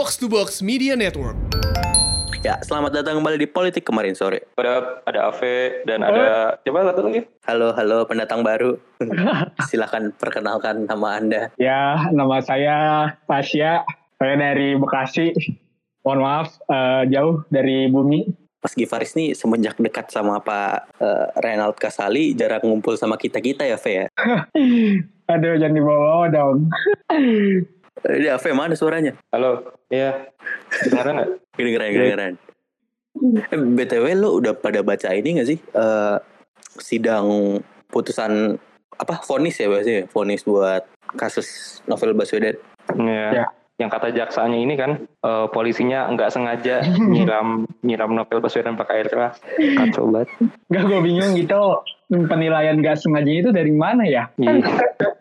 Box to Box Media Network. Ya, selamat datang kembali di Politik kemarin sore. Ada ada Ave dan ada siapa satu lagi? Halo, halo pendatang baru. Silakan perkenalkan nama Anda. Ya, nama saya Tasya. Saya dari Bekasi. Mohon maaf, eh, jauh dari bumi. Mas Givaris nih semenjak dekat sama Pak eh, Renald Kasali jarang ngumpul sama kita-kita ya, Ve ya. Aduh, jangan dibawa dong. Ini Ave mana suaranya? Halo. Iya. Dengaran nggak? Kedengeran, kedengeran. Eh, BTW lo udah pada baca ini gak sih? Eh, sidang putusan apa vonis ya biasanya vonis buat kasus novel Baswedan Iya. Ya. Yang kata jaksanya ini kan eh, polisinya nggak sengaja nyiram nyiram novel Baswedan pakai air keras. Kacau banget. Gak gue bingung gitu penilaian gak sengaja itu dari mana ya? Kan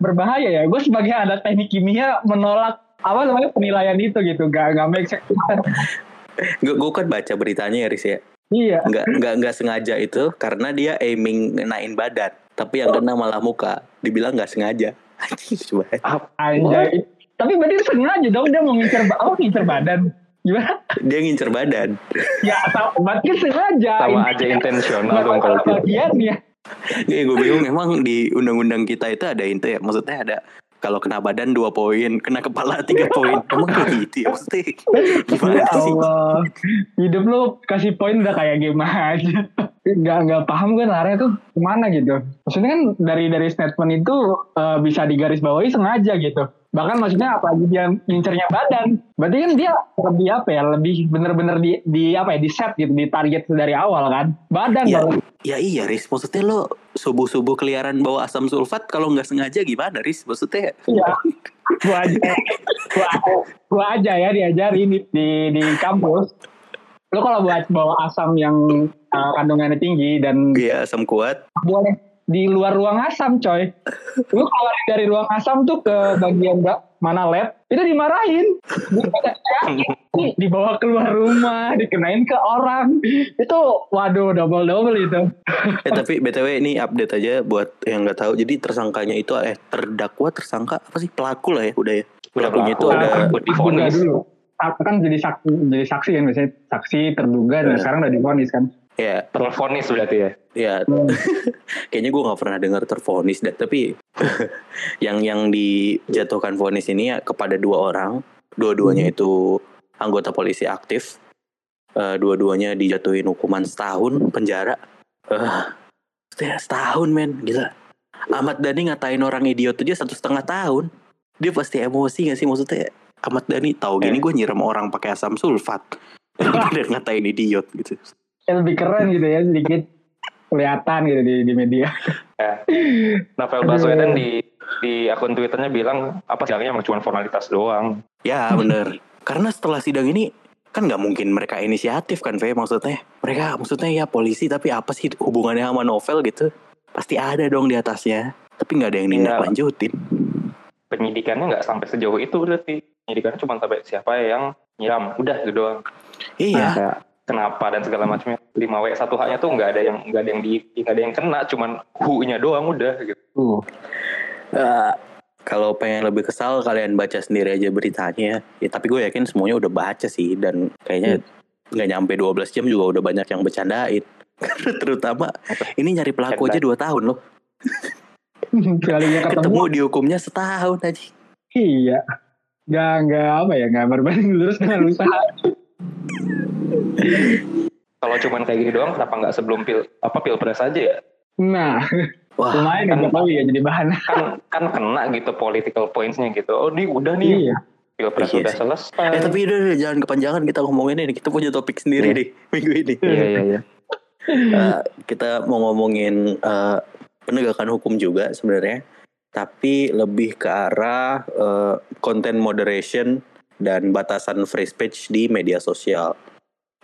berbahaya ya. Gue sebagai anak teknik kimia menolak apa namanya penilaian itu gitu. Gak gak make sense. gue gue kan baca beritanya ya Riz ya iya. nggak nggak nggak sengaja itu karena dia aiming ngenain badan tapi yang kena malah muka dibilang nggak sengaja Anjing, coba. Anjay. Tapi berarti sengaja dong dia mau ngincer, oh, ngincer badan. Gimana? dia ngincer badan Ya, atau berarti sengaja. Sama aja intensional dong kalau gitu. bagiannya. Gue gue bingung emang di undang-undang kita itu ada itu ya maksudnya ada kalau kena badan dua poin kena kepala tiga poin emang kayak gitu ya maksudnya gimana Ya sih Allah. Hidup lu kasih poin udah kayak game aja. Gak, nggak paham kan arahnya tuh ke mana gitu. Maksudnya kan dari dari statement itu eh, bisa digaris bawahi sengaja gitu. Bahkan maksudnya apalagi dia ngincernya badan. Berarti kan dia lebih apa ya, lebih bener-bener di, di apa ya, di set gitu, di target dari awal kan. Badan ya, kalau ya iya Riz maksudnya lo subuh-subuh keliaran bawa asam sulfat kalau nggak sengaja gimana Riz maksudnya Iya. gua aja, gua, gua aja ya diajarin di, di, di kampus. Lo kalau buat bawa asam yang uh, kandungannya tinggi dan Iya asam kuat boleh di luar ruang asam coy. Lu keluar dari ruang asam tuh ke bagian ba- mana lab, itu dimarahin. Dibawa keluar rumah, dikenain ke orang. Itu waduh double-double itu. Eh tapi btw ini update aja buat yang nggak tahu. Jadi tersangkanya itu eh terdakwa tersangka apa sih pelaku lah ya udah ya. Pelakunya itu ada divonis. dulu. Kan jadi saksi, jadi saksi kan biasanya saksi terduga dan Iya. sekarang udah divonis kan. Ya Tervonis berarti ya. ya kayaknya gue nggak pernah dengar tervonis dah tapi yang yang dijatuhkan vonis ini ya kepada dua orang. Dua-duanya itu anggota polisi aktif. Eh, dua-duanya dijatuhin hukuman setahun penjara. Ya, setahun men. Gila. Ahmad Dhani ngatain orang idiot aja satu setengah tahun. Dia pasti emosi gak sih? Maksudnya Ahmad Dhani tahu gini Eh. gue nyiram orang pakai asam sulfat. Daripada ngatain idiot gitu lebih keren gitu ya sedikit kelihatan gitu di, di media. Ya. Novel. Baswedan di di akun Twitternya bilang apa sidangnya emang cuma formalitas doang. Ya bener Karena setelah sidang ini Kan nggak mungkin mereka inisiatif kan Ve maksudnya Mereka maksudnya ya polisi Tapi apa sih hubungannya sama novel gitu Pasti ada dong di atasnya Tapi nggak ada yang nindak Iya. lanjutin Penyidikannya nggak sampai sejauh itu berarti. Penyidikannya cuma sampai siapa yang nyiram. Udah gitu doang. Iya Kayak kenapa dan segala macamnya. 5 w 1 h nya tuh nggak ada yang nggak ada yang di nggak ada yang kena cuman hu nya doang udah gitu. Tuh. Eh, Kalau pengen lebih kesal Kalian baca sendiri aja beritanya. Ya, Tapi gue yakin semuanya udah baca sih Dan kayaknya nggak nyampe 12 jam juga udah banyak yang bercandain. Terutama Ini nyari pelaku aja 2 tahun loh. Kalinya ketemu, Ketemu dihukumnya setahun aja. Iya. Gak, gak apa ya, gak berbanding lurus dengan usaha. Kalau cuman kayak gini doang kenapa nggak sebelum pil apa pilpres aja ya Nah, Wah lumayan kan- ya Jokowi ya jadi bahan. kan kan kena gitu political pointsnya gitu oh ini udah nih Iya. pilpres Iya udah sih. selesai Eh tapi udah, udah, jangan kepanjangan kita ngomongin ini. Kita punya topik sendiri nih minggu ini. iya iya iya Eh, kita mau ngomongin eh, penegakan hukum juga sebenarnya, tapi lebih ke arah eh, content moderation dan batasan free speech di media sosial.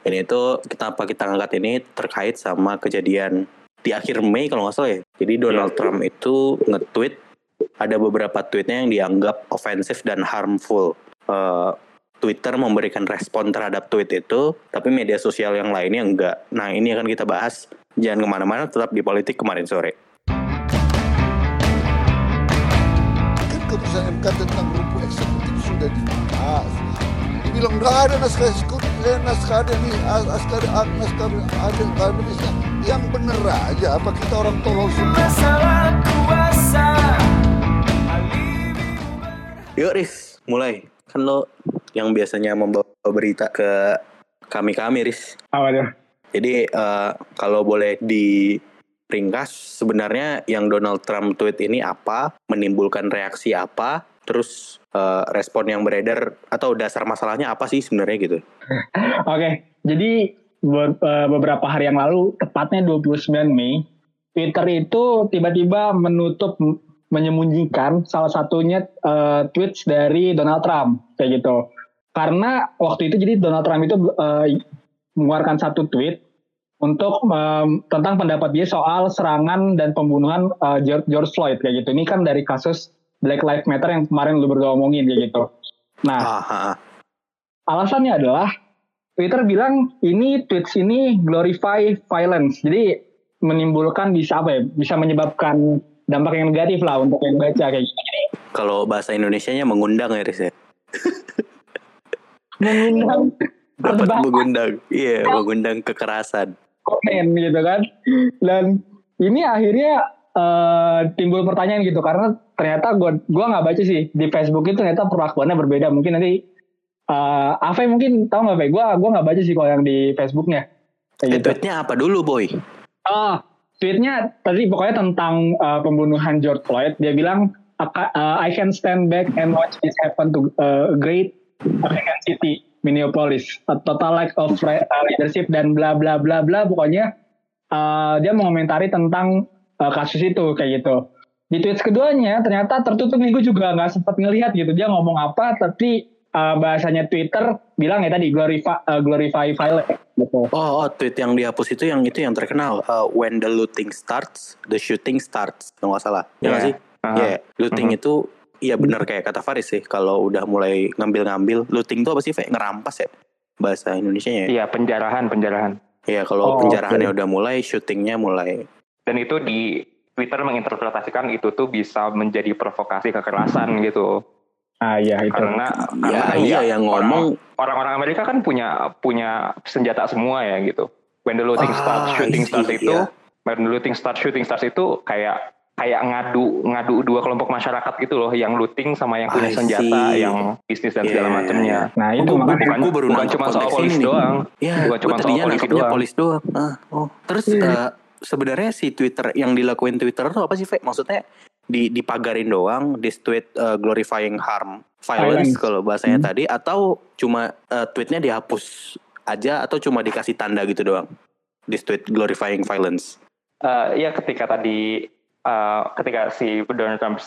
Ini itu kenapa kita ngangkat ini terkait sama kejadian di akhir Mei kalau nggak salah ya. Jadi Donald Iya. Trump itu nge-tweet ada beberapa tweetnya yang dianggap ofensif dan harmful. Eh, Twitter memberikan respon terhadap tweet itu, tapi media sosial yang lainnya enggak. Nah ini akan kita bahas. Jangan ke mana-mana, tetap di politik kemarin sore. kan keputusan MK tentang rumput eksekutif sudah dibahas. Ini bilang nggak ada naskah sekutu, eh, naskah ada nih, as- naskah ada, naskah ada, nggak ada. Yang bener aja, apa kita orang tolol semua? Yuk Riz, mulai. Kan lo yang biasanya membawa berita ke kami-kami Riz. Apa tuh? Jadi eh, kalau boleh diringkas sebenarnya yang Donald Trump tweet ini apa, menimbulkan reaksi apa, terus eh, respon yang beredar atau dasar masalahnya apa sih sebenarnya gitu. Oke, jadi be- eh, beberapa hari yang lalu, tepatnya 29 Mei, Twitter itu tiba-tiba menutup, menyembunyikan salah satunya eh, tweets dari Donald Trump, kayak gitu. Karena waktu itu jadi Donald Trump itu eh, mengeluarkan satu tweet untuk em, tentang pendapat dia soal serangan dan pembunuhan George George Floyd kayak gitu. Ini kan dari kasus Black Lives Matter yang kemarin lu berdua omongin kayak gitu. Nah, Ah, ah, ah. alasannya adalah Twitter bilang ini tweets ini glorify violence. Jadi menimbulkan bisa apa ya? Bisa menyebabkan dampak yang negatif lah untuk yang baca kayak gitu. Kalau bahasa Indonesianya mengundang ya Riz ya. mengundang Dapat mengundang. Iya, mengundang kekerasan. komen gitu kan. Dan ini akhirnya eh, timbul pertanyaan gitu karena ternyata gua gua nggak baca sih di Facebook itu ternyata perlakuannya berbeda. Mungkin nanti eh Ave mungkin tahu nggak Ave? Gua gua nggak baca sih kalau yang di Facebooknya. Kayak Eh, gitu. tweetnya apa dulu boy? Oh, tweetnya tadi pokoknya tentang uh, pembunuhan George Floyd. Dia bilang, "Aka- uh, I can stand back and watch this happen to uh, a great American city, Minneapolis. A total lack of uh, leadership dan bla bla bla bla. Pokoknya uh, dia mengomentari tentang uh, kasus itu kayak gitu. Di tweet keduanya ternyata tertutup nih gue juga nggak sempat ngelihat gitu. Dia ngomong apa tapi uh, bahasanya Twitter bilang ya tadi glorify uh, glorify violence gitu. Oh, oh, tweet yang dihapus itu yang itu yang terkenal. Uh, when the looting starts, the shooting starts. Kalau nggak salah. Ya Iya. sih? Aha. Iya, looting itu iya benar kayak kata Faris sih. Kalau udah mulai ngambil-ngambil, looting itu apa sih? Kayak ngerampas ya? Bahasa Indonesia ya. Iya penjarahan penjarahan. Iya, kalau Oh, penjarahannya oke. udah mulai, shootingnya mulai. Dan itu di Twitter menginterpretasikan itu tuh bisa menjadi provokasi kekerasan gitu. Ah iya itu. Karena Ya, karena iya ya, yang ngomong orang-orang Amerika kan punya punya senjata semua ya gitu. When the looting Ah, starts, shooting iya, starts itu, iya. when the looting starts, shooting starts itu kayak kayak ngadu ngadu dua kelompok masyarakat gitu loh, yang looting sama yang punya I senjata, see. yang bisnis dan segala Iya, macamnya. Nah itu Oh, makanya bukan- baru bukan cuma soal ini. doang. Iya, Bukan cuma soal polisi doang. polis doang. Ah, oh, terus Iya. eh, sebenarnya si Twitter yang dilakuin Twitter tuh apa sih, Fe? Maksudnya di dipagarin doang, di tweet eh, glorifying harm, violence, Violence. kalau bahasanya Hmm. tadi, atau cuma eh, tweetnya dihapus aja, atau cuma dikasih tanda gitu doang, di tweet glorifying violence. Eh, ya ketika tadi eh, ketika si Donald Trump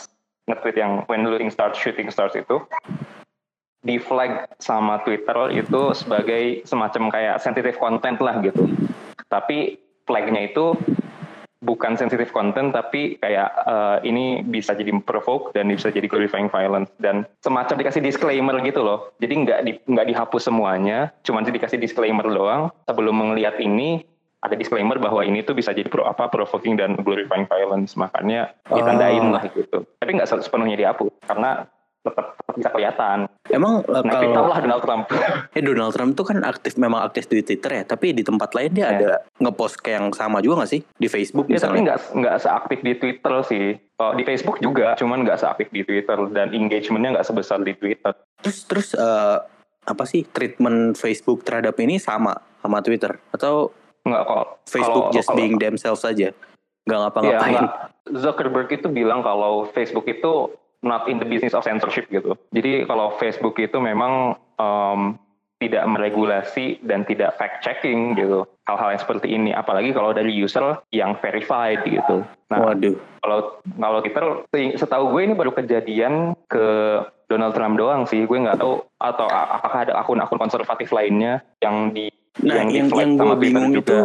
nge-tweet yang when looting starts, shooting starts itu di flag sama Twitter itu sebagai semacam kayak sensitive content lah gitu. Tapi flagnya itu bukan sensitive content tapi kayak eh, ini bisa jadi provoke dan bisa jadi glorifying violence dan semacam dikasih disclaimer gitu loh. Jadi nggak di, nggak dihapus semuanya, cuman dikasih disclaimer doang sebelum melihat ini ada disclaimer bahwa ini tuh bisa jadi pro apa provoking dan glorifying violence makanya ditandain Oh. lah gitu. Tapi nggak sepenuhnya dihapus karena tetap, bisa kelihatan. Emang eh, Nah, kita kalau lah Donald Trump. eh, Donald Trump tuh kan aktif memang aktif di Twitter ya, tapi di tempat lain dia Ya. ada ngepost kayak yang sama juga gak sih di Facebook Ya tapi misalnya? nggak nggak seaktif di Twitter sih. Oh, di Facebook juga, cuman nggak seaktif di Twitter dan engagementnya nggak sebesar di Twitter. Terus terus eh, apa sih treatment Facebook terhadap ini sama sama Twitter atau Nggak kok. Facebook Kalau- just kalau- being themselves aja nggak ngapa-ngapain? nggak. Zuckerberg itu bilang kalau Facebook itu not in the business of censorship gitu. Jadi kalau Facebook itu memang em, tidak meregulasi dan tidak fact checking gitu hal-hal yang seperti ini. Apalagi kalau dari user yang verified gitu. Nah, Waduh, kalau kalau Twitter setahu gue ini baru kejadian ke Donald Trump doang sih gue nggak tahu atau apakah ada akun-akun konservatif lainnya yang di nah yang yang yang sama gue bingung juga. itu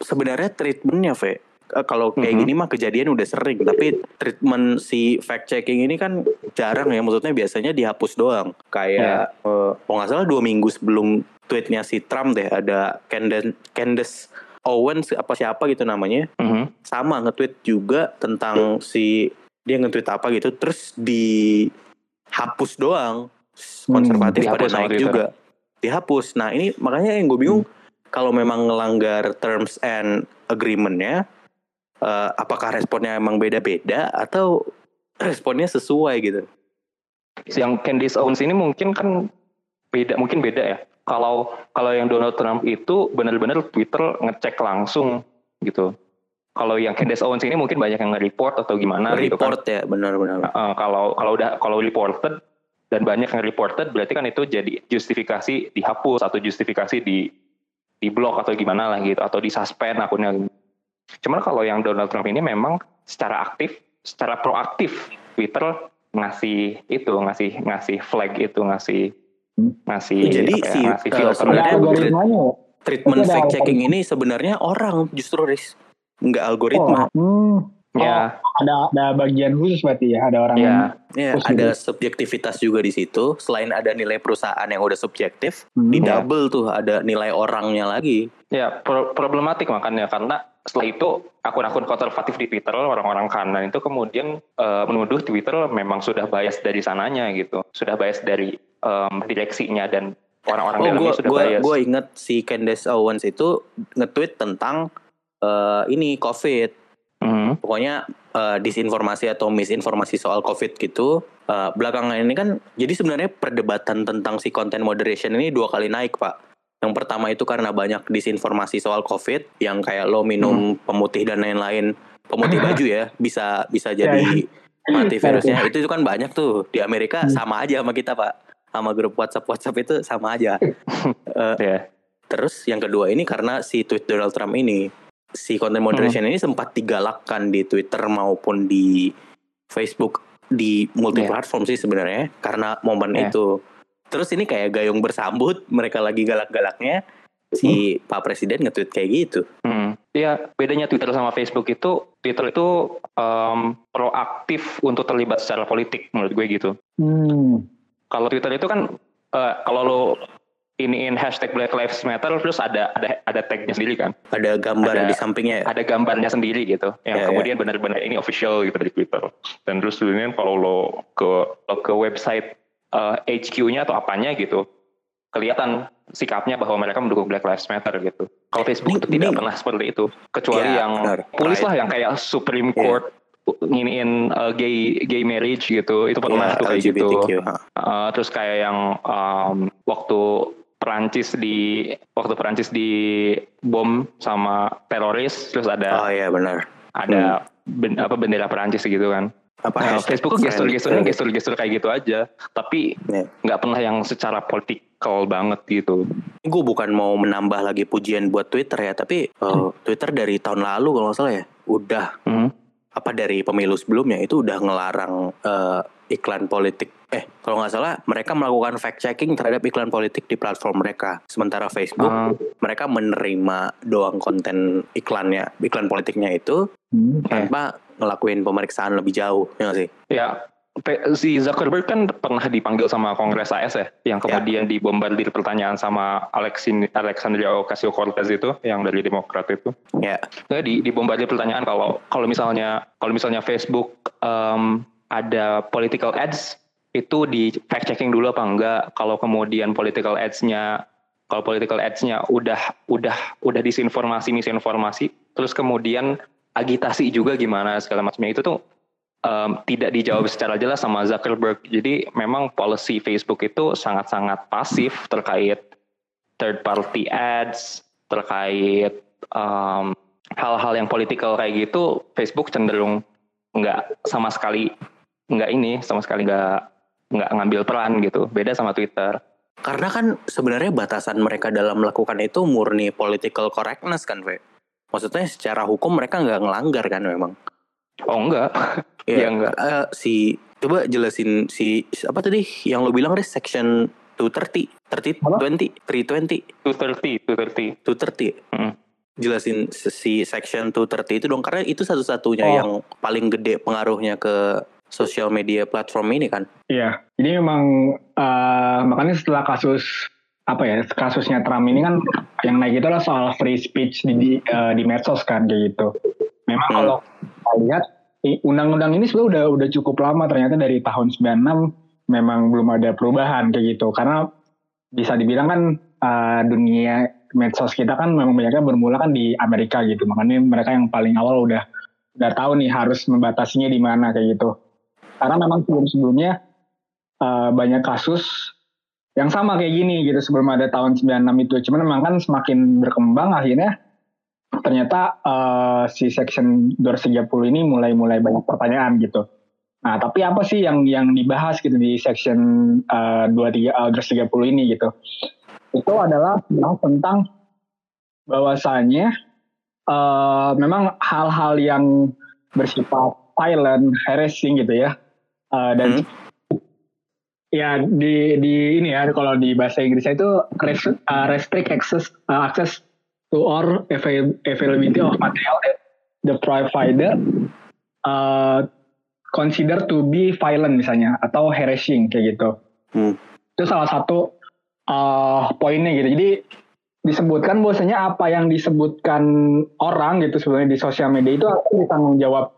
sebenarnya treatmentnya, Ve. Eh, Kalau kayak Mhm. gini mah kejadian udah sering, tapi treatment si fact checking ini kan jarang ya. Maksudnya biasanya dihapus doang. Kayak eh, kalau nggak salah dua minggu sebelum tweetnya si Trump deh ada Candace, Candace Owens apa siapa gitu namanya Mhm. sama nge-tweet juga tentang si dia nge-tweet apa gitu terus dihapus doang konservatif Hmm, pada naik Twitter. juga dihapus. Nah ini makanya yang gue bingung kalau memang ngelanggar terms and agreementnya, uh, apakah responnya emang beda-beda atau responnya sesuai gitu? Yang Candice Owens ini mungkin kan beda, mungkin beda ya. Kalau kalau yang Donald Trump itu benar-benar Twitter ngecek langsung gitu. Kalau yang Candace Owens ini mungkin banyak yang nge-report atau gimana report gitu kan. ya benar-benar. Uh, kalau kalau udah kalau reported dan banyak yang reported berarti kan itu jadi justifikasi dihapus atau justifikasi di di blok atau gimana lah gitu atau di suspend akunnya. Cuman kalau yang Donald Trump ini memang secara aktif, secara proaktif Twitter ngasih itu ngasih ngasih flag itu ngasih ngasih Jadi apa ya, si ngasih uh, sebenarnya ya? treatment ada fact checking algoritma. ini sebenarnya orang justru Riz. nggak algoritma. Oh, hmm. ya ada ada bagian khusus berarti ya ada orang ya Ya, Terus ada gitu. subjektivitas juga di situ. Selain ada nilai perusahaan yang udah subjektif, Hmm. di Ya. double tuh ada nilai orangnya lagi. Ya, pro- problematik makanya karena setelah itu akun-akun konservatif di Twitter orang-orang kanan itu kemudian eh, menuduh Twitter memang sudah bias dari sananya gitu, sudah bias dari em, direksinya dan orang-orang Oh, dalamnya gue sudah gua, bias. gua inget si Candace Owens itu nge-tweet tentang eh, ini COVID. Mhm. Pokoknya eh, disinformasi atau misinformasi soal COVID gitu. Eh, belakangan ini kan, jadi sebenarnya perdebatan tentang si content moderation ini dua kali naik, Pak. Yang pertama itu karena banyak disinformasi soal COVID, yang kayak lo minum pemutih dan lain-lain, pemutih baju ya, bisa bisa Ya, jadi mati virusnya. Itu itu kan banyak tuh di Amerika sama aja sama kita, Pak. Sama grup WhatsApp WhatsApp itu sama aja. Eh, Ya. Terus yang kedua ini karena si tweet Donald Trump ini, si content moderation ini sempat digalakkan di Twitter maupun di Facebook di multi Iya. platform sih sebenarnya karena momen Iya. itu. Terus ini kayak gayung bersambut, mereka lagi galak-galaknya si Pak Presiden nge-tweet kayak gitu. Hmm. Ya, bedanya Twitter sama Facebook itu Twitter itu em, proaktif untuk terlibat secara politik menurut gue gitu. Hmm. Kalau Twitter itu kan eh, kalau lo iniin hashtag Black Lives Matter terus ada ada ada tagnya sendiri kan. Ada gambar Ada- di sampingnya ya. ada gambarnya sendiri gitu yang Ya, kemudian benar-benar ini official gitu dari Twitter dan terus kemudian kalau lo ke lo ke website eh, HQ-nya atau apanya gitu kelihatan sikapnya bahwa mereka mendukung Black Lives Matter gitu kalau Facebook Ini- itu tidak ini- pernah seperti itu kecuali Ya, yang polis lah yang kayak Supreme Ya. Court nginiin eh, gay gay marriage gitu itu pernah Ya, tuh kayak gitu LGBTQ. Uh, terus kayak yang um, waktu Perancis di waktu Perancis di bom sama teroris terus Oh ada iya benar. ada ben- apa bendera Perancis gitu kan. Apa Nah, Facebook gestur-gesturnya gestur-gestur kayak gitu aja, tapi Ya. nggak pernah yang secara politikal banget gitu. Gue bukan mau menambah lagi pujian buat Twitter ya, tapi uh, Twitter dari tahun lalu kalau nggak salah ya, udah Hmm. apa dari pemilu sebelumnya itu udah ngelarang uh, iklan politik. Eh, kalau nggak salah mereka melakukan fact checking terhadap iklan politik di platform mereka. Sementara Facebook Ah. mereka menerima doang konten iklannya, iklan politiknya itu Hmm. tanpa ngelakuin pemeriksaan lebih jauh, ya nggak sih? Ya, si Zuckerberg kan pernah dipanggil sama Kongres AS ya, yang kemudian dibombardir pertanyaan sama Alexin, Alexandria Ocasio-Cortez itu, yang dari Demokrat itu. Ya, Nah, di dibombardir pertanyaan kalau kalau misalnya kalau misalnya Facebook em, ada political ads itu di fact checking dulu apa enggak? Kalau kemudian political ads-nya kalau political ads-nya udah udah udah disinformasi misinformasi terus kemudian agitasi juga gimana segala macamnya. Itu tuh em, tidak dijawab secara jelas sama Zuckerberg. Jadi memang policy Facebook itu sangat-sangat pasif terkait third party ads terkait em, hal-hal yang politikal kayak gitu. Facebook cenderung nggak sama sekali nggak ini sama sekali nggak nggak ngambil peran gitu beda sama Twitter karena kan sebenarnya batasan mereka dalam melakukan itu murni political correctness kan, Ve? Maksudnya secara hukum mereka nggak ngelanggar kan memang. oh enggak Iya, enggak. eh, si coba jelasin si apa tadi yang lo bilang deh section 230, 30, Apa? 20, 320, 230 230 230. Hmm. Jelasin si section 230 itu dong karena itu satu-satunya Oh. yang paling gede pengaruhnya ke sosial media platform ini kan. Iya, jadi memang eh, makanya setelah kasus apa ya kasusnya Trump ini kan yang naik itu adalah soal free speech di di, eh, di medsos kan kayak gitu. Memang Hmm. kalau kita lihat undang-undang ini sebenarnya udah udah cukup lama ternyata dari tahun 96 memang belum ada perubahan kayak gitu karena bisa dibilang kan uh, dunia medsos kita kan memang banyaknya bermula kan di Amerika gitu. Makanya mereka yang paling awal udah udah tahu nih harus membatasinya di mana kayak gitu. Karena memang sebelum-sebelumnya uh, banyak kasus yang sama kayak gini gitu sebelum ada tahun 96 itu. Cuman memang kan semakin berkembang akhirnya ternyata uh, si section 230 ini mulai-mulai banyak pertanyaan gitu. Nah, tapi apa sih yang yang dibahas gitu di section uh, 23 uh, 230 ini gitu? Itu adalah tentang bahwasanya uh, memang hal-hal yang bersifat violent, harassing gitu ya. Uh, dan hmm ya di di ini ya kalau di bahasa Inggrisnya itu uh, restrict access uh, access to or availability of material that the provider uh, consider to be violent misalnya atau harassing kayak gitu. Hmm. Itu salah satu uh, poinnya gitu. Jadi disebutkan bahwasanya apa yang disebutkan orang gitu sebenarnya di sosial media itu akan ditanggung jawab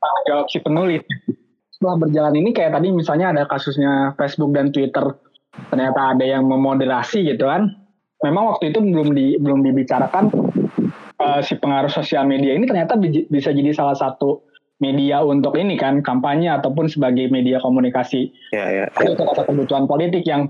tanggung jawab si penulis setelah berjalan ini kayak tadi misalnya ada kasusnya Facebook dan Twitter ternyata ada yang memoderasi gitu kan memang waktu itu belum di belum dibicarakan uh, si pengaruh sosial media ini ternyata bisa jadi salah satu media untuk ini kan kampanye ataupun sebagai media komunikasi ya, ya. itu salah kebutuhan politik yang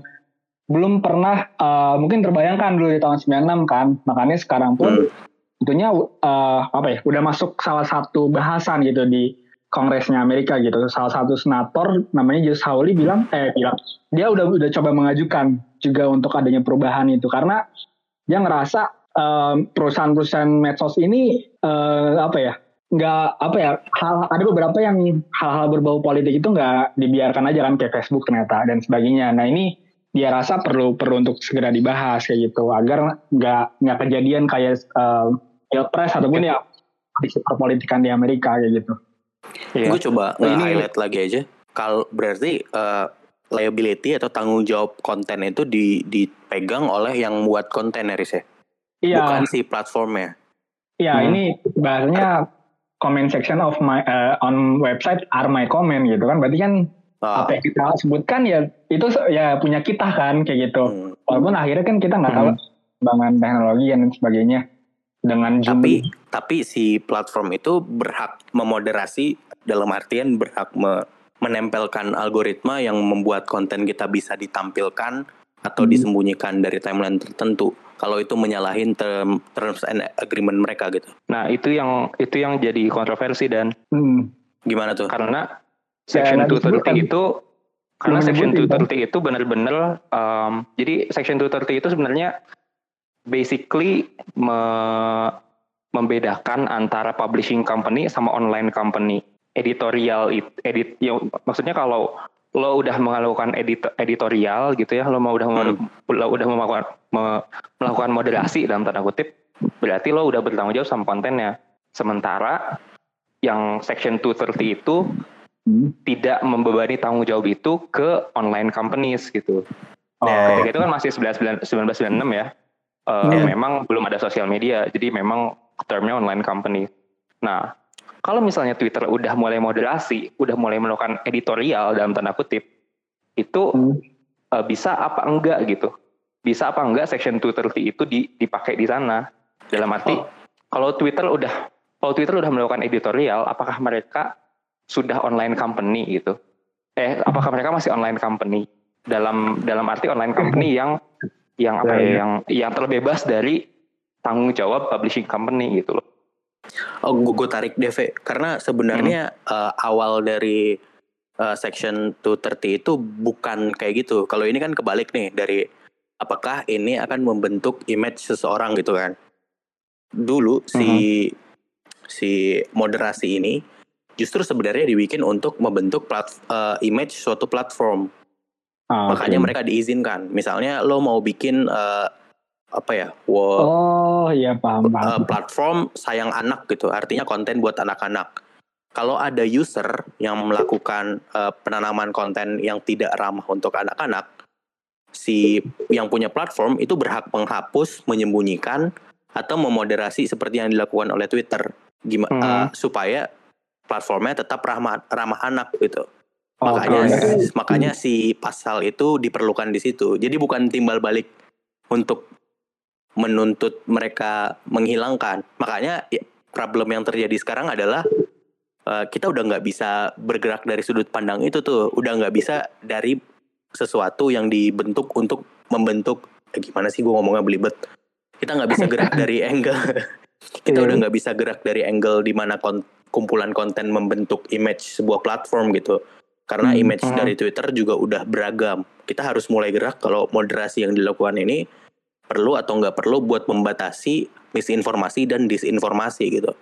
belum pernah uh, mungkin terbayangkan dulu di tahun 96 kan makanya sekarang pun hmm. tentunya uh, apa ya udah masuk salah satu bahasan gitu di Kongresnya Amerika gitu. Salah satu senator namanya Josh Hawley bilang, eh bilang, dia udah udah coba mengajukan juga untuk adanya perubahan itu karena dia ngerasa perusahaan-perusahaan medsos ini uh, apa ya nggak apa ya hal ada beberapa yang hal-hal berbau politik itu nggak dibiarkan aja kan kayak Facebook ternyata dan sebagainya. Nah ini dia rasa perlu perlu untuk segera dibahas kayak gitu agar nggak nggak kejadian kayak uh, pilpres ataupun ya di perpolitikan di Amerika kayak gitu. Yeah. Gue coba nah, nge-highlight lagi aja. Kalau berarti uh, liability atau tanggung jawab konten itu di, dipegang oleh yang buat konten ya, ya? Iya. Bukan si platformnya. Iya, hmm. ini bahasanya comment section of my uh, on website are my comment gitu kan. Berarti kan oh. apa yang kita sebutkan ya itu ya punya kita kan kayak gitu. Hmm. Walaupun akhirnya kan kita nggak hmm. tahu pengembangan teknologi dan sebagainya dengan Zoom. Tapi tapi si platform itu berhak memoderasi dalam artian berhak me, menempelkan algoritma yang membuat konten kita bisa ditampilkan atau hmm. disembunyikan dari timeline tertentu kalau itu menyalahin term, terms and agreement mereka gitu. Nah, itu yang itu yang jadi kontroversi dan hmm. gimana tuh? Karena section ya, 230 itu karena section 230 itu benar-benar um, jadi section 230 itu sebenarnya basically me membedakan antara publishing company sama online company. Editorial edit ya, maksudnya kalau lo udah melakukan edit, editorial gitu ya, lo mau udah hmm. lo udah melakukan me, melakukan moderasi dalam tanda kutip, berarti lo udah bertanggung jawab sama kontennya. Sementara yang section 230 itu hmm. tidak membebani tanggung jawab itu ke online companies gitu. Oh. Ketika itu kan masih 1996 ya uh, yeah. memang belum ada sosial media, jadi memang termnya online company. Nah, kalau misalnya Twitter udah mulai moderasi, udah mulai melakukan editorial dalam tanda kutip, itu hmm. uh, bisa apa enggak gitu? Bisa apa enggak section 230 itu dipakai di sana? Dalam arti, oh. kalau Twitter udah kalau Twitter udah melakukan editorial, apakah mereka sudah online company gitu? Eh, apakah mereka masih online company? Dalam dalam arti online company yang yang apa ya, ya, yang yang terbebas dari tanggung jawab publishing company gitu loh. Oh, gue tarik DV karena sebenarnya hmm. uh, awal dari uh, section 230 itu bukan kayak gitu. Kalau ini kan kebalik nih dari apakah ini akan membentuk image seseorang gitu kan. Dulu si hmm. si moderasi ini justru sebenarnya dibikin untuk membentuk plat, uh, image suatu platform. Ah, Makanya okay. mereka diizinkan. Misalnya lo mau bikin uh, apa ya? Wo, oh iya paham, paham. Uh, platform sayang anak gitu. Artinya konten buat anak-anak. Kalau ada user yang melakukan uh, penanaman konten yang tidak ramah untuk anak-anak, si yang punya platform itu berhak menghapus, menyembunyikan atau memoderasi seperti yang dilakukan oleh Twitter. Gimana hmm. uh, supaya platformnya tetap ramah ramah anak gitu. Oh, makanya kalau itu- makanya si pasal itu diperlukan di situ. Jadi bukan timbal balik untuk menuntut mereka menghilangkan. Makanya ya, problem yang terjadi sekarang adalah eh, kita udah nggak bisa bergerak dari sudut pandang itu tuh, udah nggak bisa dari sesuatu yang dibentuk untuk membentuk eh, gimana sih gue ngomongnya belibet. Kita nggak bisa gerak dari angle. kita Iya. udah nggak bisa gerak dari angle di mana kon- kumpulan konten membentuk image sebuah platform gitu. Karena Hmm, image hmm. dari Twitter juga udah beragam. Kita harus mulai gerak kalau moderasi yang dilakukan ini perlu atau nggak perlu buat membatasi misinformasi dan disinformasi gitu.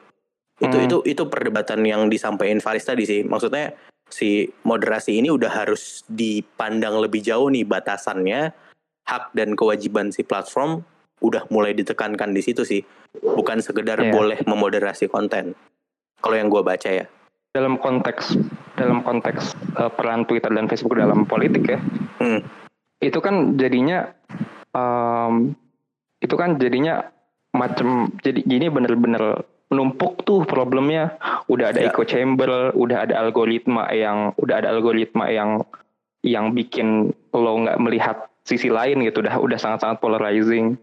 Itu Hmm. itu itu perdebatan yang disampaikan Faris tadi sih. Maksudnya si moderasi ini udah harus dipandang lebih jauh nih batasannya hak dan kewajiban si platform udah mulai ditekankan di situ sih. Bukan sekedar Iya. boleh memoderasi konten. Kalau yang gua baca ya. Dalam konteks dalam konteks eh, peran Twitter dan Facebook dalam politik ya Hmm. itu kan jadinya em, itu kan jadinya macam jadi gini bener-bener numpuk tuh problemnya udah ada Ya. echo chamber udah ada algoritma yang udah ada algoritma yang yang bikin lo nggak melihat sisi lain gitu udah udah sangat-sangat polarizing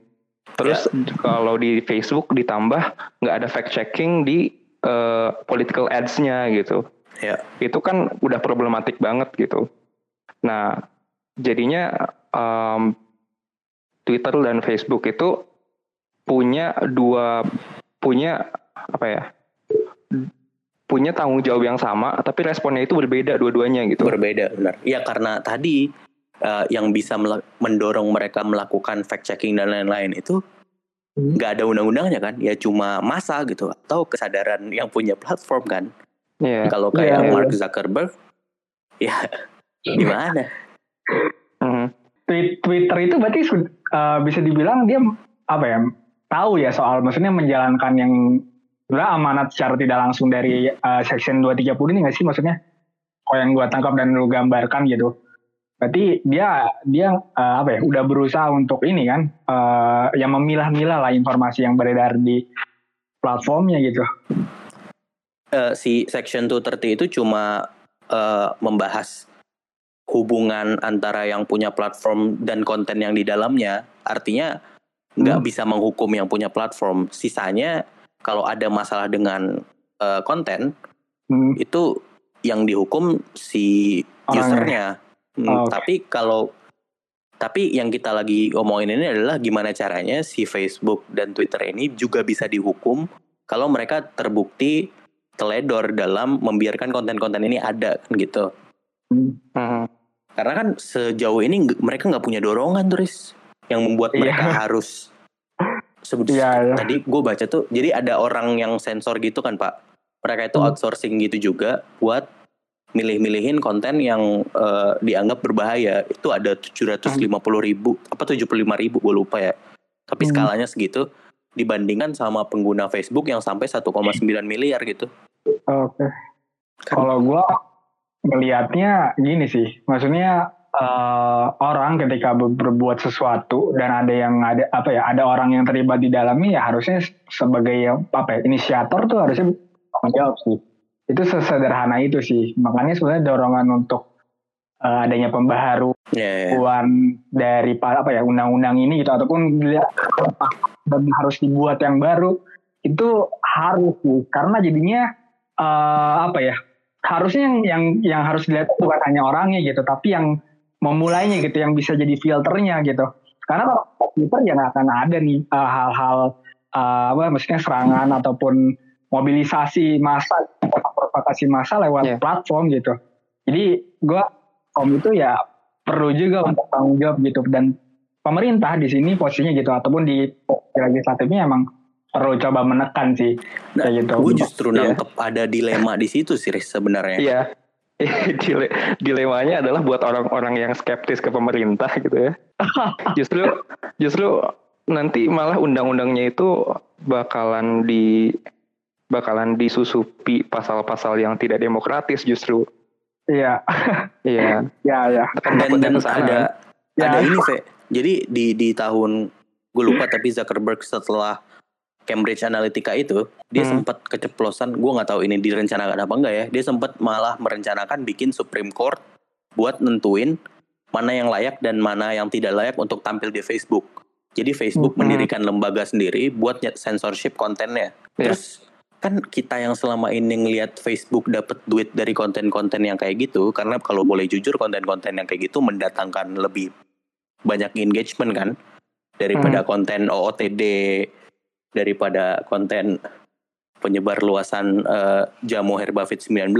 terus kalau di Facebook ditambah nggak ada fact checking di eh, political ads-nya gitu Ya. itu kan udah problematik banget gitu. Nah, jadinya em, Twitter dan Facebook itu punya dua punya apa ya? punya tanggung jawab yang sama, tapi responnya itu berbeda dua-duanya gitu. Berbeda benar. Ya karena tadi eh, yang bisa mendorong mereka melakukan fact checking dan lain-lain itu. Nggak ada undang-undangnya kan? Ya cuma masa gitu atau kesadaran yang punya platform kan. Iya. Kalau Iya, kayak iya. Mark Zuckerberg, ya gimana? Mhm. Tweet- Twitter itu berarti eh, bisa dibilang dia apa ya tahu ya soal maksudnya menjalankan yang sebenarnya amanat secara tidak langsung dari eh, section 230 ini nggak sih maksudnya kalau yang gua tangkap dan lu gambarkan gitu berarti dia dia eh, apa ya udah berusaha untuk ini kan eh, yang memilah-milah lah informasi yang beredar di platformnya gitu Eh, si Section 230 itu cuma eh, membahas hubungan antara yang punya platform dan konten yang di dalamnya. Artinya nggak Hmm. bisa menghukum yang punya platform. Sisanya kalau ada masalah dengan eh, konten Hmm, itu yang dihukum si Orangnya. usernya. Hmm, oke. Tapi kalau tapi yang kita lagi omongin ini adalah gimana caranya si Facebook dan Twitter ini juga bisa dihukum kalau mereka terbukti teledor dalam membiarkan konten-konten ini ada kan gitu. hmm. Mhm. Karena kan sejauh ini mereka nggak punya dorongan turis yang membuat Iya. mereka harus sebut Iya, iya. tadi gue baca tuh jadi ada orang yang sensor gitu kan pak mereka itu Hmm. outsourcing gitu juga buat milih-milihin konten yang eh, dianggap berbahaya itu ada 750 ribu apa 75 ribu gue lupa ya tapi Hmm. skalanya segitu dibandingkan sama pengguna Facebook yang sampai 1,9 miliar gitu Oke. Kan- Kalau gua melihatnya gini sih, maksudnya eh, orang ketika ber- berbuat sesuatu dan ada yang ada apa ya, ada orang yang terlibat di dalamnya ya harusnya sebagai apa ya, inisiator tuh harusnya tanggung jawab sih. Itu sesederhana itu sih. Makanya sebenarnya dorongan untuk eh, adanya pembaharuan ya ya. dari pa- apa ya undang-undang ini gitu ataupun dan harus dibuat yang baru itu harus sih karena jadinya eh, apa ya harusnya yang yang yang harus dilihat bukan hanya orangnya gitu tapi yang memulainya gitu yang bisa jadi filternya gitu karena kalau Twitter ya nggak akan ada nih eh, hal-hal eh, apa maksudnya serangan ataupun mobilisasi massa provokasi massa lewat Iya. platform gitu jadi gua kom itu ya perlu juga untuk tanggung jawab gitu dan pemerintah di sini posisinya gitu ataupun di legislatifnya emang perlu coba menekan sih Nah, kayak gitu. gue justru Iya. nangkep ada dilema di situ sih sebenarnya Iya. Dile- dilemanya adalah buat orang-orang yang skeptis ke pemerintah gitu ya. Justru justru nanti malah undang-undangnya itu bakalan di bakalan disusupi pasal-pasal yang tidak demokratis justru. Iya, Iya. ya ya. Kan dan dan ada Ya. ada ini sih jadi di di tahun gue lupa tapi Zuckerberg setelah Cambridge Analytica itu dia Hmm. sempat keceplosan gue nggak tahu ini direncanakan apa enggak ya dia sempat malah merencanakan bikin Supreme Court buat nentuin mana yang layak dan mana yang tidak layak untuk tampil di Facebook jadi Facebook Hmm. mendirikan lembaga sendiri buat nyet- censorship kontennya Iya. terus kan kita yang selama ini ngelihat Facebook dapat duit dari konten-konten yang kayak gitu karena kalau boleh jujur konten-konten yang kayak gitu mendatangkan lebih banyak engagement kan? Daripada konten OOTD daripada konten penyebar luasan eh, jamu herba fit 19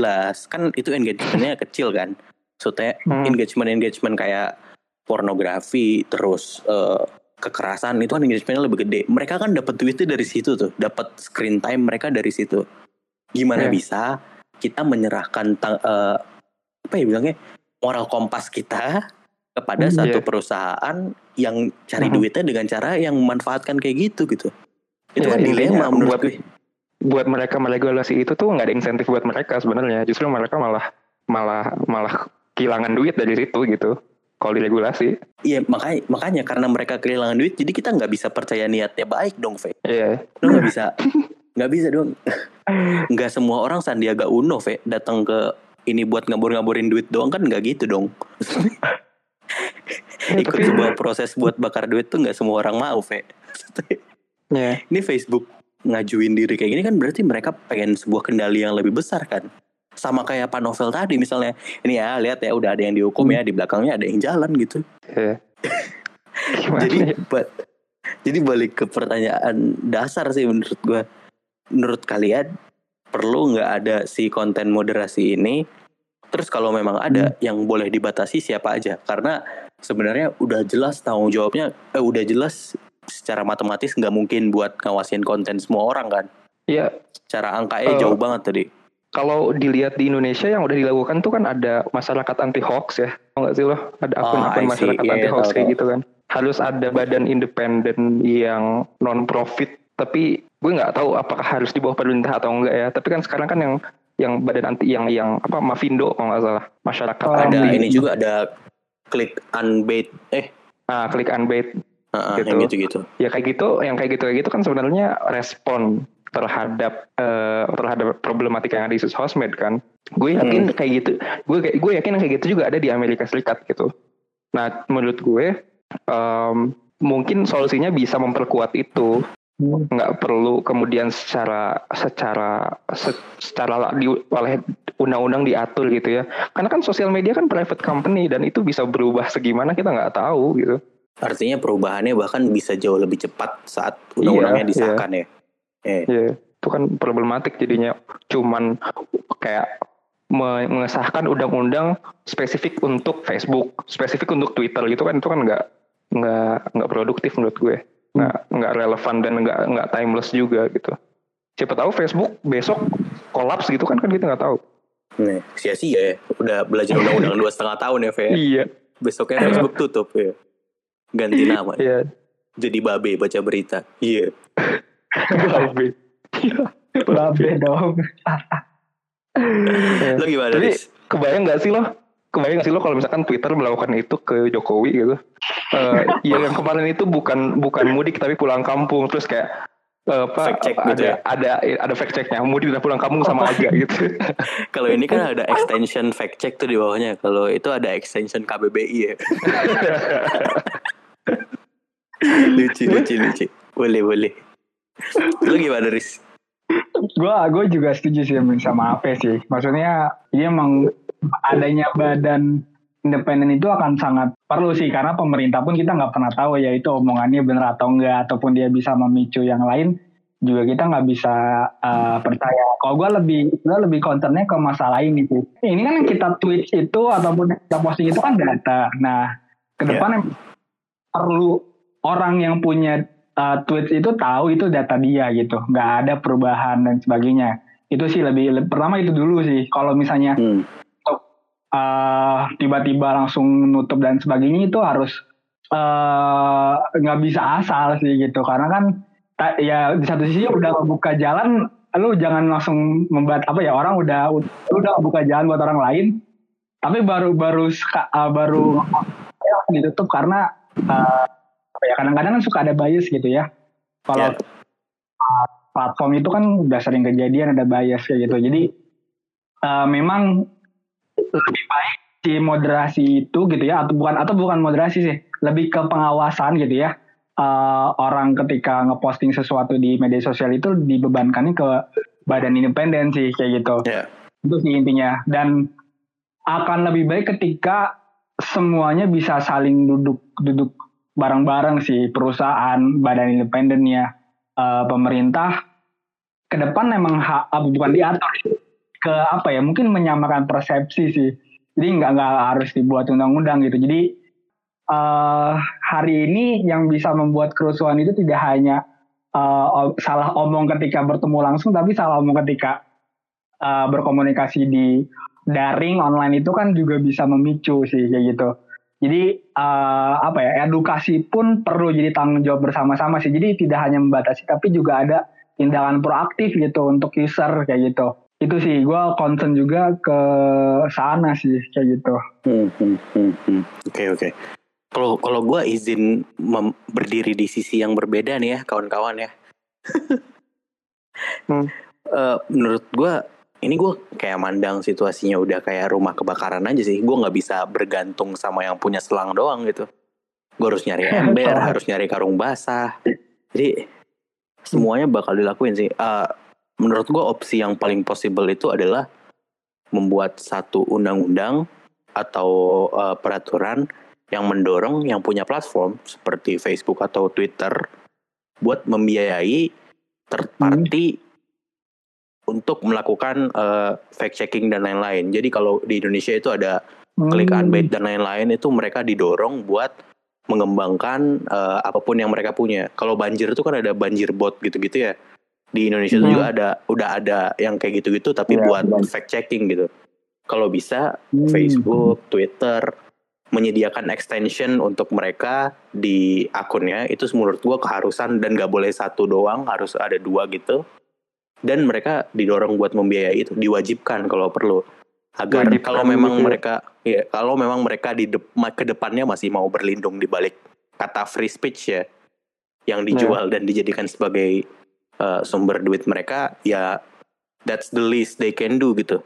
kan itu engagementnya kecil kan? Maksudnya Hmm. engagement-engagement kayak pornografi terus eh, kekerasan itu kan engagementnya lebih gede. Mereka kan dapat duitnya dari situ tuh. Dapat screen time mereka dari situ. Gimana Iya. bisa kita menyerahkan tang- eh, apa ya bilangnya moral kompas kita kepada Hmm, satu iya. perusahaan yang cari Mhm. duitnya dengan cara yang memanfaatkan kayak gitu gitu. Itu Iya, kan dilema menurut buat- gue. buat mereka meregulasi itu tuh nggak ada insentif buat mereka sebenarnya. Justru mereka malah malah malah kehilangan duit dari situ gitu kalau diregulasi Iya makanya makanya karena mereka kehilangan duit jadi kita nggak bisa percaya niatnya baik dong Fe. iya Lo nggak bisa nggak bisa dong. Nggak semua orang Sandiaga Uno Fe datang ke ini buat ngabur-ngaburin duit doang kan nggak gitu dong. Ikut tapi- sebuah proses buat bakar duit tuh nggak semua orang mau Fe. Iya. ini Facebook ngajuin diri kayak gini kan berarti mereka pengen sebuah kendali yang lebih besar kan. Sama kayak Pak Novel tadi misalnya ini ya lihat ya udah ada yang dihukum ya di belakangnya ada yang jalan gitu. Gimana jadi ya? ba- jadi balik ke pertanyaan dasar sih menurut gua. Menurut kalian perlu nggak ada si konten moderasi ini? Terus kalau memang ada yang boleh dibatasi siapa aja? Karena sebenarnya udah jelas tanggung jawabnya eh, udah jelas secara matematis nggak mungkin buat ngawasin konten semua orang kan? Iya, cara angkanya Eh, jauh banget tadi kalau dilihat di Indonesia yang udah dilakukan tuh kan ada masyarakat anti hoax ya. Tau nggak sih lo? Ada Oh, akun-akun see. masyarakat Iya, anti hoax kayak gitu kan. Harus ada badan independen yang non profit. Tapi gue nggak tahu apakah harus di bawah pemerintah atau enggak ya. Tapi kan sekarang kan yang yang badan anti yang yang apa Mafindo kalau nggak salah masyarakat Oh, ada anti ini juga ada klik unbait eh ah klik unbait uh, Gitu. yang gitu-gitu ya kayak gitu yang kayak gitu kayak gitu kan sebenarnya respon terhadap eh, terhadap problematika yang ada di sosmed kan? Gue yakin kayak gitu gue gue yakin kayak gitu juga ada di Amerika Serikat gitu. Nah menurut gue em, mungkin solusinya bisa memperkuat itu. Nggak perlu kemudian secara secara se- secara di, oleh undang-undang diatur gitu ya. Karena kan sosial media kan private company dan itu bisa berubah segimana kita nggak tahu gitu. Artinya perubahannya bahkan bisa jauh lebih cepat saat undang-undangnya Iya, disahkan ya. Eh, Ya, itu kan problematik jadinya cuman kayak me- mengesahkan undang-undang spesifik untuk Facebook, spesifik untuk Twitter gitu kan itu kan nggak nggak nggak produktif menurut gue, nggak nggak relevan dan nggak nggak timeless juga gitu. Siapa tahu Facebook besok kolaps gitu kan kan kita nggak tahu. nih, sia-sia ya. Udah belajar undang-undang dua setengah tahun ya, Fe. Iya, Besoknya Facebook tutup ya. Ganti nama. iya. Jadi babe baca berita. Iya. Babe. Babe dong. Lo gimana, Tapi Riz? kebayang nggak sih lo? Kebayang nggak sih lo kalau misalkan Twitter melakukan itu ke Jokowi gitu? Eh ya yang kemarin itu bukan bukan mudik tapi pulang kampung terus kayak eh, apa Fact check ada, gitu ya? ada ada fact checknya mudik dan pulang kampung sama aja gitu. Kalau ini kan ada extension fact check tuh di bawahnya. Kalau itu ada extension KBBI ya. lucu, lucu, lucu. Boleh, boleh. Lo gimana, Riz? gue gue juga setuju sih sama Ape sih. Maksudnya dia emang adanya badan independen itu akan sangat perlu sih karena pemerintah pun kita nggak pernah tahu ya itu omongannya benar atau enggak ataupun dia bisa memicu yang lain juga kita nggak bisa uh, percaya. Kalau gue lebih gue lebih concernnya ke masalah ini sih. Ini kan yang kita tweet itu ataupun yang kita posting itu kan data. Nah ke depan emang perlu orang yang punya uh, tweet itu tahu itu data dia gitu. Nggak ada perubahan dan sebagainya. Itu sih lebih, lebih pertama itu dulu sih. Kalau misalnya Hmm. uh, tiba-tiba langsung nutup dan sebagainya itu harus uh, nggak bisa asal sih gitu karena kan ta- ya di satu sisi udah buka jalan lu jangan langsung membuat apa ya orang udah lu udah buka jalan buat orang lain tapi baru baru uh, baru ya, ditutup karena uh, apa ya kadang-kadang kan suka ada bias gitu ya kalau Ya. platform itu kan udah sering kejadian ada bias kayak gitu. Jadi uh, memang lebih baik si moderasi itu gitu ya atau bukan atau bukan moderasi sih, lebih ke pengawasan gitu ya. Uh, orang ketika ngeposting sesuatu di media sosial itu dibebankannya ke badan independen sih kayak gitu. Yeah. Itu sih intinya dan akan lebih baik ketika semuanya bisa saling duduk duduk bareng-bareng sih perusahaan, badan independennya, uh, pemerintah. Ke depan memang bukan diatur ke apa ya mungkin menyamakan persepsi sih. Jadi nggak nggak harus dibuat undang-undang gitu. Jadi uh, hari ini yang bisa membuat kerusuhan itu tidak hanya uh, salah omong ketika bertemu langsung tapi salah omong ketika uh, berkomunikasi di daring online itu kan juga bisa memicu sih kayak gitu jadi uh, apa ya edukasi pun perlu jadi tanggung jawab bersama-sama sih. Jadi tidak hanya membatasi tapi juga ada tindakan proaktif gitu untuk user kayak gitu. Itu sih gue concern juga ke sana sih kayak gitu. Hmm, hmm, hmm. Oke oke. Kalau kalau gue izin berdiri di sisi yang berbeda nih ya kawan-kawan ya. hmm. uh, menurut gue ini gue kayak mandang situasinya udah kayak rumah kebakaran aja sih. Gue nggak bisa bergantung sama yang punya selang doang gitu. Gue harus nyari ember, harus nyari karung basah. Jadi semuanya bakal dilakuin sih. Uh, menurut gue opsi yang paling possible itu adalah membuat satu undang-undang atau uh, peraturan yang mendorong yang punya platform seperti Facebook atau Twitter buat membiayai third party hmm untuk melakukan uh, fact checking dan lain-lain. Jadi kalau di Indonesia itu ada hmm. klik unbait dan lain-lain itu mereka didorong buat mengembangkan uh, apa pun yang mereka punya. Kalau banjir itu kan ada banjir bot gitu-gitu ya. Di Indonesia hmm. juga ada udah ada yang kayak gitu-gitu tapi ya, buat benar. fact checking gitu. Kalau bisa hmm. Facebook, Twitter menyediakan extension untuk mereka di akunnya itu menurut gua keharusan dan gak boleh satu doang harus ada dua gitu dan mereka didorong buat membiayai itu diwajibkan kalau perlu agar Wajibkan kalau memang gitu. mereka ya kalau memang mereka di de ke depannya masih mau berlindung di balik kata free speech ya yang dijual yeah. dan dijadikan sebagai uh, sumber duit mereka ya that's the least they can do gitu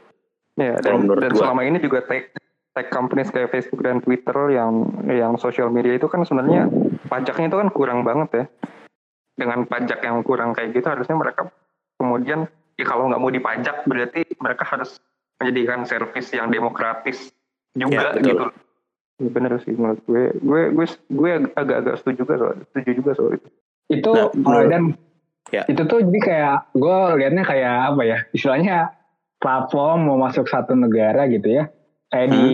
ya dan, dan gua. selama ini juga tech tech companies kayak Facebook dan Twitter yang yang social media itu kan sebenarnya pajaknya itu kan kurang banget ya dengan pajak yang kurang kayak gitu harusnya mereka kemudian ya kalau nggak mau dipajak berarti mereka harus menjadikan servis yang demokratis juga ya, gitu. Ya, bener sih menurut gue. Gue gue gue agak-agak setuju juga soal setuju juga soal itu. Itu nah, dan ya. itu tuh jadi kayak gue liatnya kayak apa ya istilahnya platform mau masuk satu negara gitu ya. Kayak hmm. di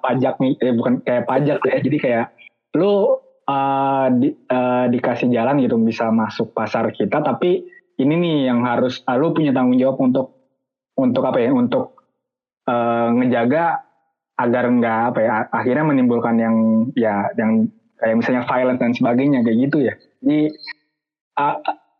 pajak nih eh, bukan kayak pajak ya. Jadi kayak lu uh, di, uh, dikasih jalan gitu bisa masuk pasar kita tapi ini nih yang harus uh, lu punya tanggung jawab untuk untuk apa ya untuk uh, ngejaga agar enggak apa ya akhirnya menimbulkan yang ya yang kayak misalnya violent dan sebagainya kayak gitu ya. Jadi uh,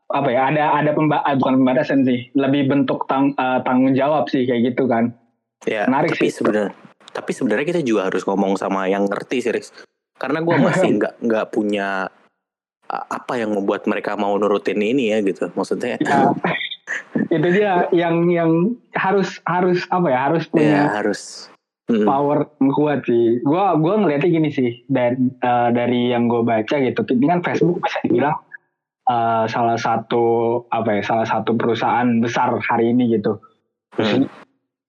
apa ya ada ada pemba uh, bukan pembatasan sih lebih bentuk tang, uh, tanggung jawab sih kayak gitu kan. Ya menarik tapi sih. sebenarnya tapi sebenarnya kita juga harus ngomong sama yang ngerti sih Riz. karena gue masih nggak nggak punya apa yang membuat mereka mau nurutin ini ya gitu? Maksudnya ya, itu dia yang yang harus harus apa ya harus punya ya, harus. Hmm. power kuat sih. Gua gua ngeliatnya gini sih dari uh, dari yang gue baca gitu ini kan Facebook bisa dibilang uh, salah satu apa ya salah satu perusahaan besar hari ini gitu. Hmm.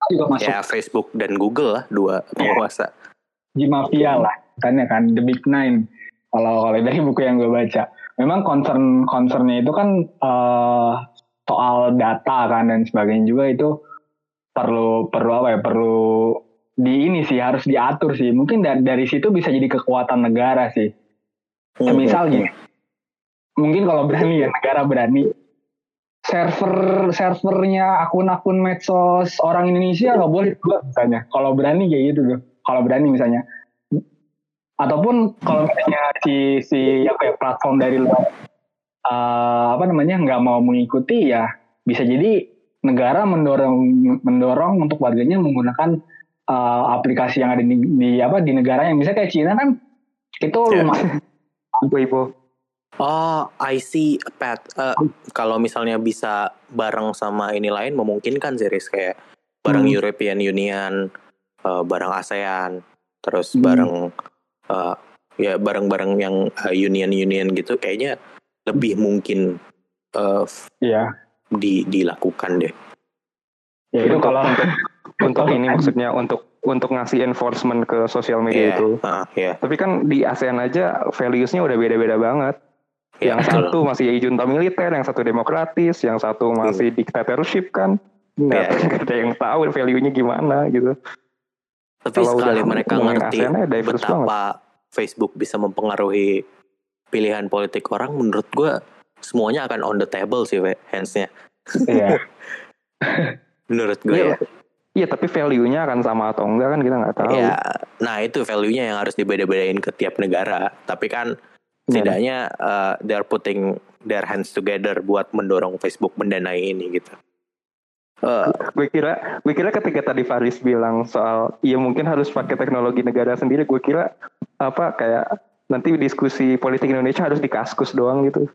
juga masuk. Ya Facebook dan Google lah dua penguasa. G mafia lah kan ya kan the big nine kalau kalau dari buku yang gue baca. Memang concern concernnya itu kan uh, soal data kan dan sebagainya juga itu perlu perlu apa ya perlu di ini sih harus diatur sih. Mungkin dari, dari situ bisa jadi kekuatan negara sih. Ya, misalnya mungkin kalau berani ya negara berani. Server servernya akun-akun medsos orang Indonesia nggak boleh juga misalnya. Kalau berani kayak gitu tuh. Kalau berani misalnya ataupun kalau misalnya si si apa ya platform dari luar uh, apa namanya nggak mau mengikuti ya bisa jadi negara mendorong mendorong untuk warganya menggunakan uh, aplikasi yang ada di, di apa di negara yang bisa kayak Cina kan itu yeah. lumayan Weibo Oh, I see, Pat. Uh, kalau misalnya bisa bareng sama ini lain, memungkinkan sih, Riz. Kayak bareng Hmm. European Union, uh, bareng ASEAN, terus Hmm. bareng uh, ya bareng-bareng yang uh, union-union gitu, kayaknya lebih mungkin uh, Iya. di dilakukan deh. Ya itu Untuk- kalau untuk untuk ini kan- maksudnya untuk untuk ngasih enforcement ke sosial media Iya, itu. uh, iya. Tapi kan di ASEAN aja values-nya udah beda-beda banget. Iya, yang betul. satu masih junta militer, yang satu demokratis, yang satu masih dictatorship kan. Nggak Iya. ada yang tahu value-nya gimana gitu. Tapi Kalau sekali mereka ngerti ASEAN betapa Facebook bisa mempengaruhi pilihan politik orang, menurut gua semuanya akan on the table sih, we, hands-nya. Iya. Menurut gue Iya, ya. Iya, tapi value-nya akan sama atau enggak kan kita nggak tahu. Ya, nah itu value-nya yang harus dibeda-bedain ke tiap negara. Tapi kan Iya. setidaknya uh, they're putting their hands together buat mendorong Facebook mendanai ini gitu. Uh, gue kira gue kira ketika tadi Faris bilang soal iya mungkin harus pakai teknologi negara sendiri gue kira apa kayak nanti diskusi politik Indonesia harus di kaskus doang gitu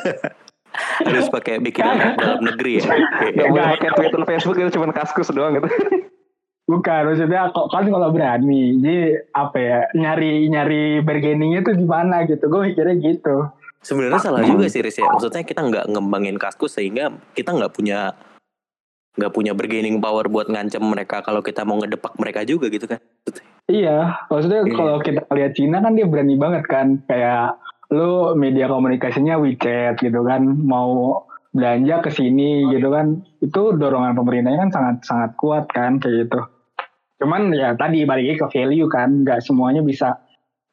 harus pakai bikin dalam negeri ya. nggak boleh Nggak. pakai Twitter Facebook itu cuma kaskus doang gitu Bukan, maksudnya kok kan kalau berani, jadi apa ya nyari nyari bargainingnya tuh di mana gitu, gue mikirnya gitu. Sebenarnya salah juga sih Riz ya. Maksudnya kita nggak ngembangin kaskus sehingga kita nggak punya nggak punya bargaining power buat ngancam mereka kalau kita mau ngedepak mereka juga gitu kan. Iya, maksudnya Iya. kalau kita lihat Cina kan dia berani banget kan, kayak lu media komunikasinya WeChat gitu kan, mau belanja ke sini gitu kan, itu dorongan pemerintahnya kan sangat sangat kuat kan kayak gitu. Cuman ya tadi balik lagi ke value kan, nggak semuanya bisa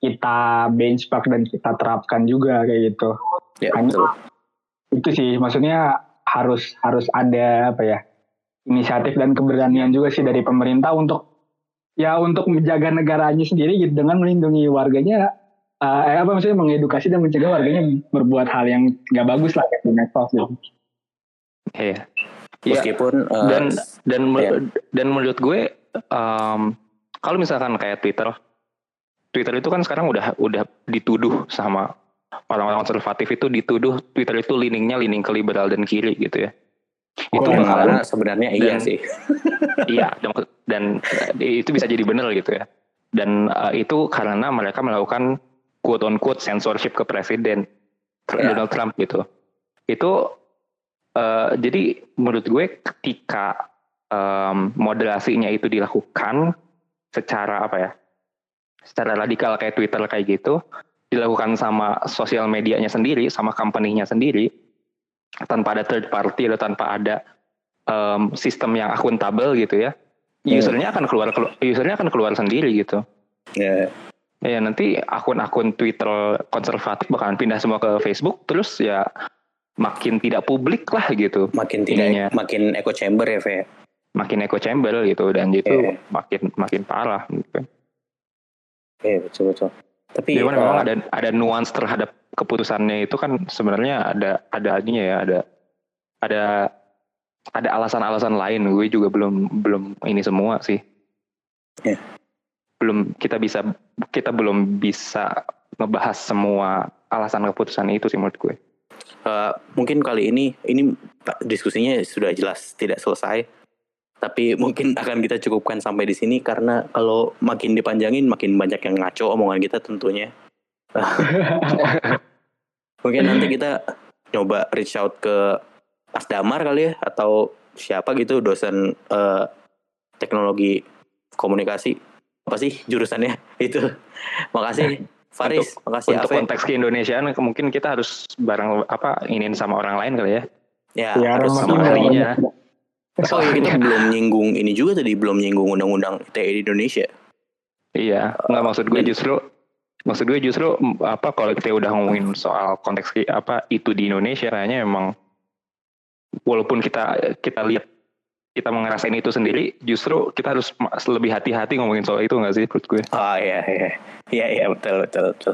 kita benchmark dan kita terapkan juga kayak gitu. Ya Hanya- betul. Itu sih, maksudnya harus harus ada apa ya inisiatif dan keberanian juga sih dari pemerintah untuk ya untuk menjaga negaranya sendiri gitu dengan melindungi warganya eh eh, apa maksudnya mengedukasi dan mencegah warganya berbuat hal yang nggak bagus lah kayak di medsos gitu. iya Iya, Meskipun uh, dan dan Iya. dan menurut gue em, kalau misalkan kayak Twitter Twitter itu kan sekarang udah udah dituduh sama orang-orang konservatif itu dituduh Twitter itu leaningnya leaning ke liberal dan kiri gitu ya itu Oh, mana sebenarnya iya dan- sih. iya dan, dan eh, itu bisa jadi benar gitu ya dan eh, itu karena mereka melakukan quote on quote censorship ke presiden Ya. Donald Trump gitu itu eh, jadi menurut gue ketika em, moderasinya itu dilakukan secara apa ya secara radikal kayak Twitter kayak gitu dilakukan sama sosial medianya sendiri sama company-nya sendiri tanpa ada third party atau tanpa ada em, sistem yang akuntabel gitu ya Hmm. usernya akan keluar kelu- usernya akan keluar sendiri gitu Ya. ya nanti akun-akun Twitter konservatif bakalan pindah semua ke Facebook terus ya makin tidak publik lah gitu Makin tidak Ininya. makin echo chamber ya, Fe. makin echo chamber gitu dan itu Iya. makin makin parah gitu. Iya, betul betul. Tapi uh, memang ada ada nuans terhadap keputusannya itu kan sebenarnya ada ada ininya ya ada ada ada alasan-alasan lain gue juga belum belum ini semua sih. Iya. Belum kita bisa kita belum bisa ngebahas semua alasan keputusan itu sih menurut gue. uh, mungkin kali ini ini diskusinya sudah jelas tidak selesai. Tapi mungkin akan kita cukupkan sampai di sini karena kalau makin dipanjangin makin banyak yang ngaco omongan kita tentunya. mungkin nanti kita coba reach out ke Mas Damar kali ya atau siapa gitu dosen eh, teknologi komunikasi apa sih jurusannya itu. Makasih Faris, makasih Untuk konteks ke Indonesiaan mungkin kita harus bareng apa iniin sama orang lain kali ya. Ya, Ya, harus sama ahlinya. Oh iya kita belum nyinggung ini juga tadi belum nyinggung undang-undang ITE di Indonesia. Iya, nggak maksud gue justru maksud gue justru apa kalau kita udah ngomongin soal konteks apa itu di Indonesia kayaknya memang walaupun kita kita lihat kita ngerasain itu sendiri, justru kita harus lebih hati-hati ngomongin soal itu nggak sih menurut gue? Oh iya iya iya iya betul betul betul.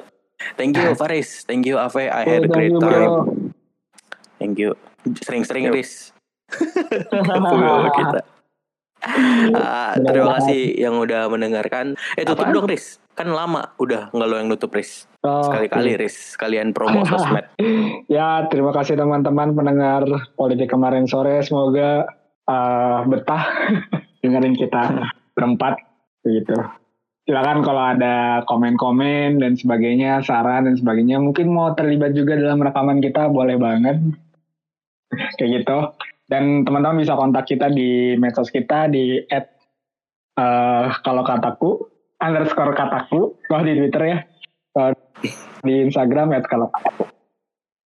Thank you Faris, thank you Ave, I had a great time. bro. Thank you. Sering-sering. Riz. Kita. Ah, terima kasih yang udah mendengarkan. Eh tutup Apaan? dong Riz. Kan lama udah nggak lo yang nutup Riz. Oh, Sekali-kali iya. Riz, sekalian promo sosmed. Ya, terima kasih teman-teman pendengar politik kemarin sore. Semoga uh, betah dengerin kita berempat gitu. Silakan kalau ada komen-komen dan sebagainya, saran dan sebagainya, mungkin mau terlibat juga dalam rekaman kita, boleh banget. Kayak gitu. Dan teman-teman bisa kontak kita di medsos kita di at uh, kalau kataku underscore kataku kalau di Twitter ya. Di Instagram at kalau kataku.